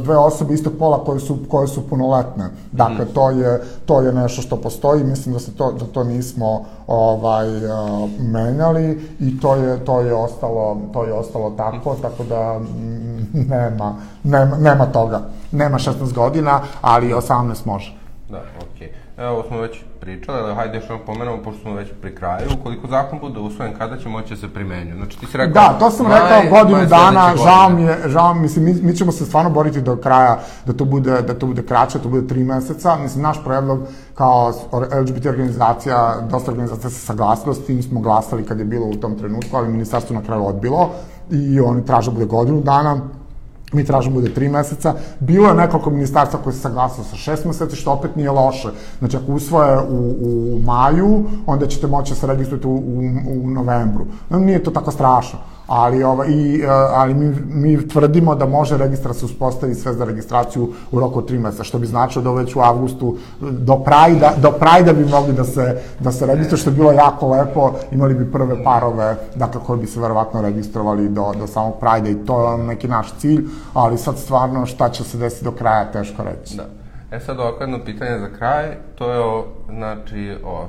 dve osobe istog pola koje su, koje su punoletne. Dakle, mm. to, je, to je nešto što postoji, mislim da se to, da to nismo ovaj, a, menjali i to je, to je ostalo, to je ostalo tako, tako da mm, nema, nema, nema toga. Nema 16 godina, ali 18 može. Da, okej. Okay. Evo, smo već pričali, ali hajde još jednom pomenemo, pošto smo već pri kraju, ukoliko zakon bude usvojen, kada će moći da se primenju? Znači, ti si rekao... Da, to sam maj- rekao godinu maj dana, žao mi je, žao mi, mislim, mi, mi ćemo se stvarno boriti do kraja da to bude, da to bude kraće, da to bude tri meseca. Mislim, naš predlog kao LGBT organizacija, dosta organizacija se saglasilo, s tim smo glasali kad je bilo u tom trenutku, ali ministarstvo na kraju odbilo i oni traže da bude godinu dana. Mi tražimo bude tri meseca. Bilo je nekoliko ministarstva koje se saglasilo sa šest meseci, što opet nije loše. Znači, ako usvoje u, u maju, onda ćete moći da se registrujete u, u, u novembru. Nije to tako strašno. Ali, ova, i, e, ali mi, mi tvrdimo da može registra se uspostavi sve za registraciju u roku od tri meseca, što bi značilo da već u avgustu do Prajda, do Prajda bi mogli da se, da se registruju, što je bilo jako lepo, imali bi prve parove, dakle, koji bi se verovatno registrovali do, do samog Prajda i to je neki naš cilj, ali sad stvarno šta će se desiti do kraja, teško reći. Da. E sad jedno pitanje za kraj, to je o, znači, o,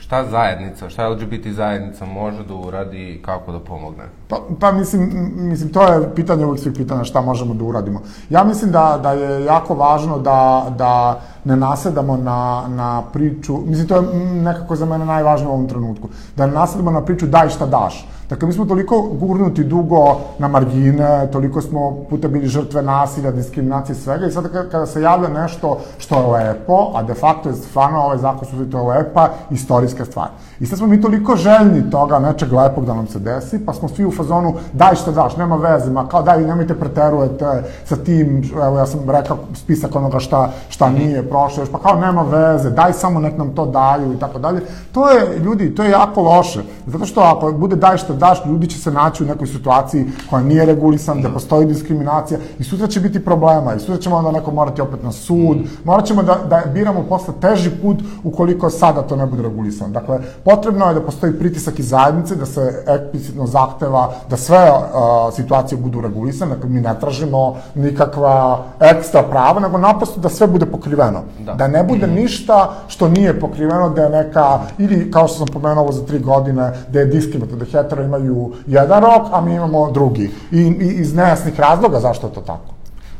šta zajednica, šta LGBT zajednica može da uradi i kako da pomogne? Pa, pa mislim, mislim, to je pitanje uvijek svih pitanja šta možemo da uradimo. Ja mislim da, da je jako važno da, da ne nasedamo na, na priču, mislim, to je nekako za mene najvažnije u ovom trenutku, da ne nasedamo na priču daj šta daš. Dakle, mi smo toliko gurnuti dugo na margine, toliko smo puta bili žrtve nasilja, diskriminacije, svega i sad kada- se javlja nešto što je lepo, a de facto je stvarno ovaj zakon su to je lepa istorijska stvar. I sad smo mi toliko željni toga nečeg lepog da nam se desi, pa smo svi u fazonu daj šta daš, nema veze, ma kao daj nemojte preterujete sa tim, evo ja sam rekao spisak onoga šta, šta nije prošlo još, pa kao nema veze, daj samo nek nam to daju i tako dalje. To je, ljudi, to je jako loše, zato što ako bude daj šta daš, ljudi će se naći u nekoj situaciji koja nije regulisan, gde postoji diskriminacija i sutra će biti problema i sutra ćemo onda neko morati opet na sud, morat ćemo da, da biramo posle teži put ukoliko sada to ne bude regulisano. Dakle, potrebno je da postoji pritisak iz zajednice, da se eksplicitno zahteva da sve uh, situacije budu regulisane, dakle mi ne tražimo nikakva ekstra prava, nego naprosto da sve bude pokriveno. Da. da ne bude ništa što nije pokriveno, da je neka, ili kao što sam pomenuo ovo za tri godine, da je diskriminator, da hetero imaju jedan rok, a mi imamo drugi. I, i iz nejasnih razloga zašto je to tako.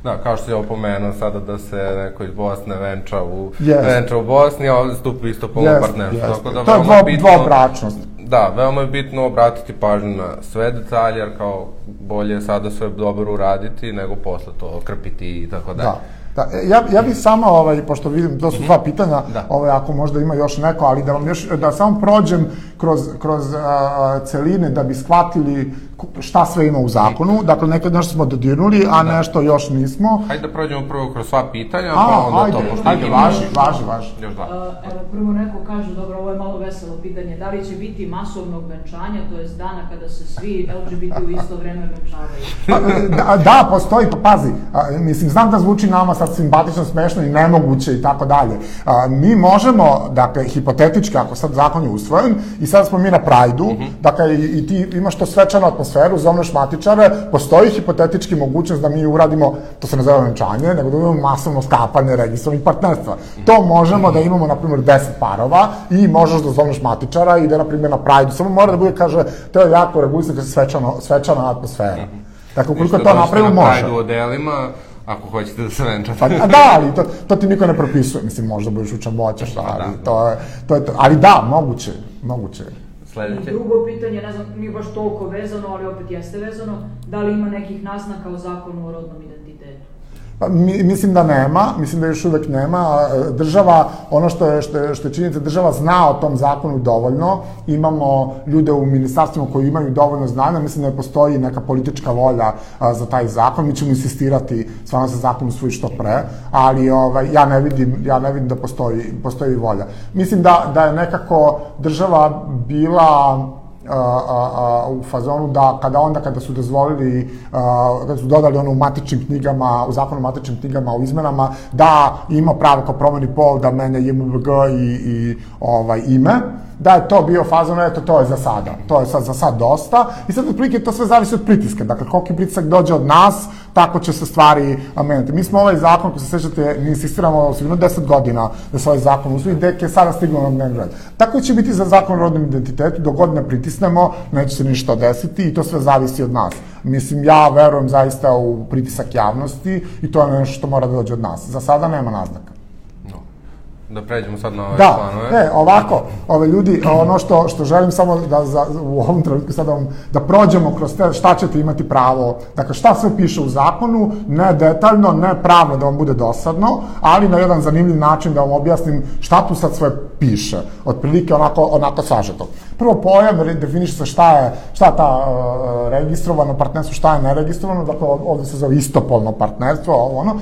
Da, kao što je opomenuo sada da se neko iz Bosne venča u, Jest. venča u Bosni, a ovde stupi isto polno partnerstvo. Jeste. Tako da to je dvo, bitno, dvobračnost. Da, veoma je bitno obratiti pažnju na sve detalje, jer kao bolje je sada sve dobro uraditi nego posle to krpiti i tako dalje. Da. Da, e, ja, ja bih samo, ovaj, pošto vidim, to su dva pitanja, Da. ovaj, ako možda ima još neko, ali da vam još, da samo prođem kroz, kroz a, celine da bi shvatili šta sve ima u zakonu. Dakle, nekad nešto smo dodirnuli, a nešto još nismo. Hajde da prođemo prvo kroz sva pitanja, A, pa onda ajde, to, pošto ajde, ima važi, važi, važi. Još dva. Uh, Evo, prvo neko kaže, dobro, ovo je malo veselo pitanje, da li će biti masovnog venčanja, to jest dana kada se svi LGBT u isto vreme venčavaju? Pa, da, da, postoji, pa pazi, a, mislim, znam da zvuči nama sad simpatično, smešno i nemoguće i tako dalje. A, Mi možemo, dakle, hipotetički, ako sad zakon je usvojen, i sad smo mi na Prajdu, dakle, i, i ti imaš to atmosferu, zovneš matičare, postoji hipotetički mogućnost da mi uradimo, to se ne zove venčanje, nego da imamo masovno skapanje registrovanih partnerstva. To možemo da imamo, na primjer, 10 parova i možeš da zoveš matičara i da, na primjer, na Prajdu, samo mora da bude, kaže, to je jako regulisano, svečano, svečana atmosfera. Dakle, ukoliko Ništa to napravimo, na može. Pride u odelima, ako hoćete da se venčate. Pa, da, ali to, to ti niko ne propisuje. Mislim, možda budeš učan voćaš, ali da. to je, to je to. Ali da, moguće, moguće. Sledeće. Drugo pitanje, ne znam, nije baš toliko vezano, ali opet jeste vezano, da li ima nekih naznaka o zakonu o rodnom identitetu? Pa, mi, mislim da nema, mislim da još uvek nema. e, Država, ono što je, što je, što je činjenica, država zna o tom zakonu dovoljno. Imamo ljude u ministarstvima koji imaju dovoljno znanja. Mislim da ne postoji neka politička volja a, za taj zakon. Mi ćemo insistirati stvarno se zakon usvoji što pre, ali ovaj, ja, ne vidim, ja ne vidim da postoji, postoji volja. Mislim da, da je nekako država bila a, a, u fazonu da kada onda kada su dozvolili a, kada su dodali ono u matičnim knjigama u zakonu o matičnim knjigama u izmenama da ima pravo kao promeni pol da menja JMBG i, i ovaj ime da je to bio fazon, eto, to je za sada. To je sad za sad dosta. I sad, otprilike, to sve zavisi od pritiska. Dakle, koliki pritisak dođe od nas, tako će se stvari menjati. Mi smo ovaj zakon, ako se sećate, mi insistiramo sigurno 10 godina da se ovaj zakon usvoji, dek je sada stiglo na dnevni red. Tako će biti za zakon o rodnom identitetu, dok god ne pritisnemo, neće se ništa desiti i to sve zavisi od nas. Mislim, ja verujem zaista u pritisak javnosti i to je nešto što mora da dođe od nas. Za sada nema naznaka. Da pređemo sad na ove Da, planove. e, ovako, ove ljudi, ono što, što želim samo da za, u ovom trenutku sad da, vam, da prođemo kroz te, šta ćete imati pravo, dakle šta sve piše u zakonu, ne detaljno, ne pravno da vam bude dosadno, ali na jedan zanimljiv način da vam objasnim šta tu sad sve piše, otprilike onako, onako sažeto. Prvo pojam, definiše se šta je, šta je ta uh, registrovano partnerstvo, šta je neregistrovano, dakle ovde se zove istopolno partnerstvo, ovo ono. Uh,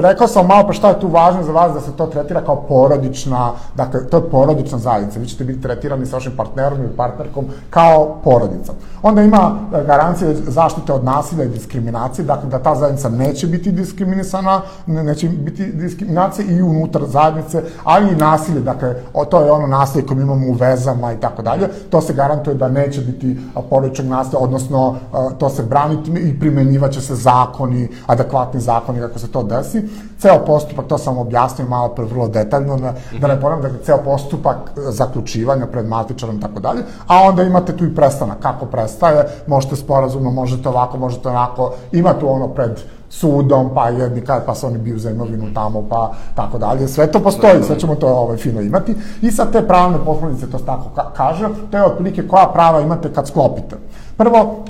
rekao sam malo pa šta je tu važno za vas da se to tretira kao porodična, dakle to je porodična zajednica, vi ćete biti tretirani sa vašim partnerom ili partnerkom kao porodica. Onda ima e, garancije zaštite od nasilja i diskriminacije, dakle da ta zajednica neće biti diskriminisana, ne- neće biti diskriminacije i unutar zajednice, ali i nasilje, dakle to je ono nasilje koje imamo u vezama i tako dalje, to se garantuje da neće biti a, porodičnog nasilja, odnosno a, to se braniti i primenjivaće se zakoni, adekvatni zakoni kako se to desi. Ceo postupak, to sam objasnio malo pre vrlo detaljno, da, da ne ponavljam, dakle ceo postupak zaključivanja pred matičarom i tako dalje, a onda imate tu i prestanak, kako prestaje, možete sporazumno, možete ovako, možete onako, ima tu ono pred sudom, pa jedni kad pa se oni biju za imovinu tamo, pa tako dalje. Sve to postoji, sve ćemo to ovaj, fino imati. I sad te pravne posledice, to tako ka kaže, to je otprilike koja prava imate kad sklopite. Prvo,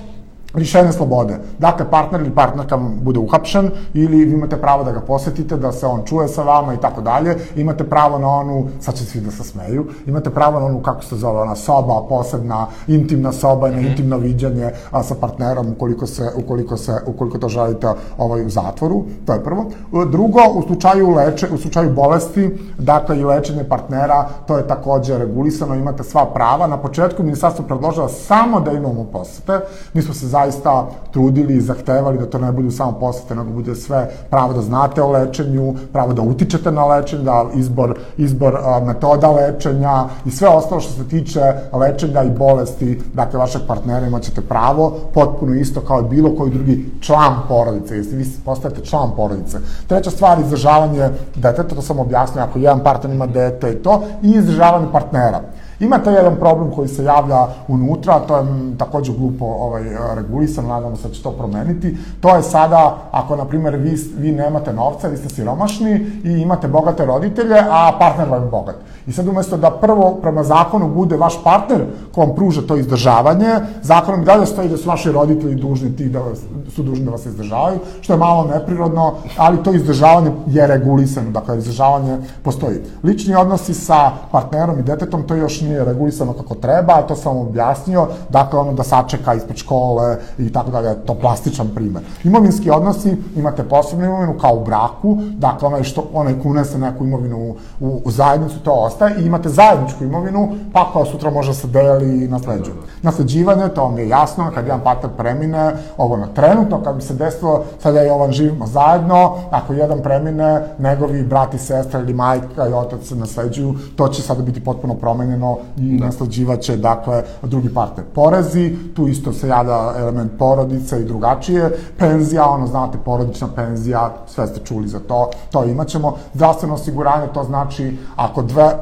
lišenje slobode. Dakle, partner ili partnerka bude uhapšen ili vi imate pravo da ga posetite, da se on čuje sa vama i tako dalje. Imate pravo na onu, sad će svi da se smeju, imate pravo na onu, kako se zove, ona soba, posebna, intimna soba, na intimno viđanje a, sa partnerom ukoliko se, ukoliko se, ukoliko to želite ovaj, u zatvoru, to je prvo. Drugo, u slučaju leče, u slučaju bolesti, dakle i lečenje partnera, to je takođe regulisano, imate sva prava. Na početku ministarstvo predložilo samo da imamo posete. Mi smo se zaista trudili i zahtevali da to ne budu samo posete, nego bude sve pravo da znate o lečenju, pravo da utičete na lečenje, da izbor, izbor metoda lečenja i sve ostalo što se tiče lečenja i bolesti, dakle vašeg partnera imaćete pravo, potpuno isto kao i bilo koji drugi član porodice, jeste vi postajete član porodice. Treća stvar, izdržavanje deteta, to sam objasnio, ako jedan partner ima dete i to, i izdržavanje partnera. Imate jedan problem koji se javlja unutra, to je m, takođe glupo ovaj, regulisano, nadamo se da će to promeniti. To je sada, ako na primjer vi, vi nemate novca, vi ste siromašni i imate bogate roditelje, a partner vam je bogat. I sad umesto da prvo prema zakonu bude vaš partner ko vam pruža to izdržavanje, zakonom dalje stoji da su vaši roditelji dužni ti da vas, su dužni da vas izdržavaju, što je malo neprirodno, ali to izdržavanje je regulisano, dakle izdržavanje postoji. Lični odnosi sa partnerom i detetom, to još nije regulisano kako treba, to sam objasnio, dakle ono da sačeka ispred škole i tako dalje, to plastičan primer. Imovinski odnosi, imate posebnu imovinu kao u braku, dakle onaj, što, onaj ko unese neku imovinu u, u zajednicu, to ostaje i imate zajedničku imovinu, pa koja sutra može se deli i nasleđuje. Nasleđivanje, to vam je jasno, kad jedan partner premine, ovo na trenutno, kad bi se desilo, sada je Jovan živimo zajedno, ako jedan premine, njegovi brat i sestra ili majka i otac se nasleđuju, to će sada biti potpuno promenjeno i da. nasleđivaće, dakle, drugi partner. Porezi, tu isto se javlja element porodice i drugačije, penzija, ono, znate, porodična penzija, sve ste čuli za to, to imaćemo. Zdravstveno osiguranje, to znači, ako dve,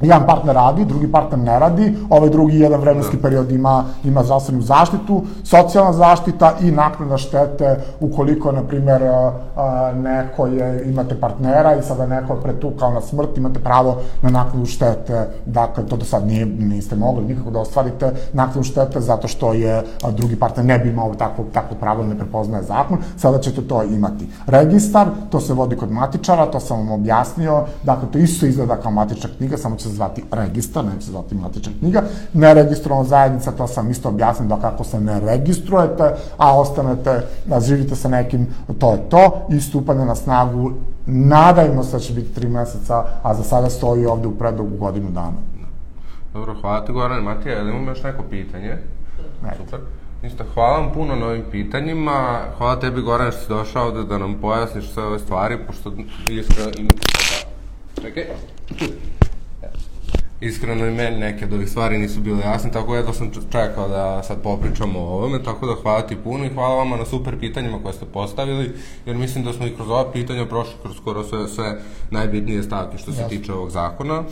jedan partner radi, drugi partner ne radi, ovaj drugi jedan vremenski period ima, ima zdravstvenu zaštitu, socijalna zaštita i naknada štete ukoliko, na primjer, neko je, imate partnera i sada neko je pretukao na smrt, imate pravo na naknadu štete, dakle, to do sad nije, niste mogli nikako da ostvarite naknadu štete zato što je drugi partner ne bi imao takvo, takvo pravo, ne prepoznaje zakon, sada ćete to imati. Registar, to se vodi kod matičara, to sam vam objasnio, dakle, to isto izgleda kao matična knjiga, samo će se zvati registar, neće se zvati matična knjiga. Neregistrovana zajednica, to sam isto objasnio da kako se ne registrujete, a ostanete, da živite sa nekim, to je to, i stupanje na snagu, nadajmo se da će biti tri meseca, a za sada stoji ovde u predogu godinu dana. Dobro, hvala ti Goran. Matija, ili imamo još neko pitanje? Ne. Super. Ništa, hvala vam puno na ovim pitanjima. Hvala tebi, Goran, što si došao ovde da nam pojasniš sve ove stvari, pošto iskreno imate. Čekaj. Iskreno i meni neke od ovih stvari nisu bile jasne, tako jedno sam čekao da sad popričamo o ovome, tako da hvala ti puno i hvala vama na super pitanjima koje ste postavili, jer mislim da smo i kroz ova pitanja prošli kroz skoro sve, sve najbitnije stavke što se Jasne. tiče ovog zakona.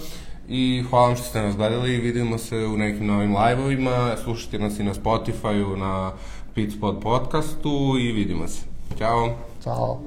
I hvala vam što ste nas gledali i vidimo se u nekim novim live-ovima, slušajte nas i na Spotify-u, na Pitspot podcastu i vidimo se. Ćao! Ćao.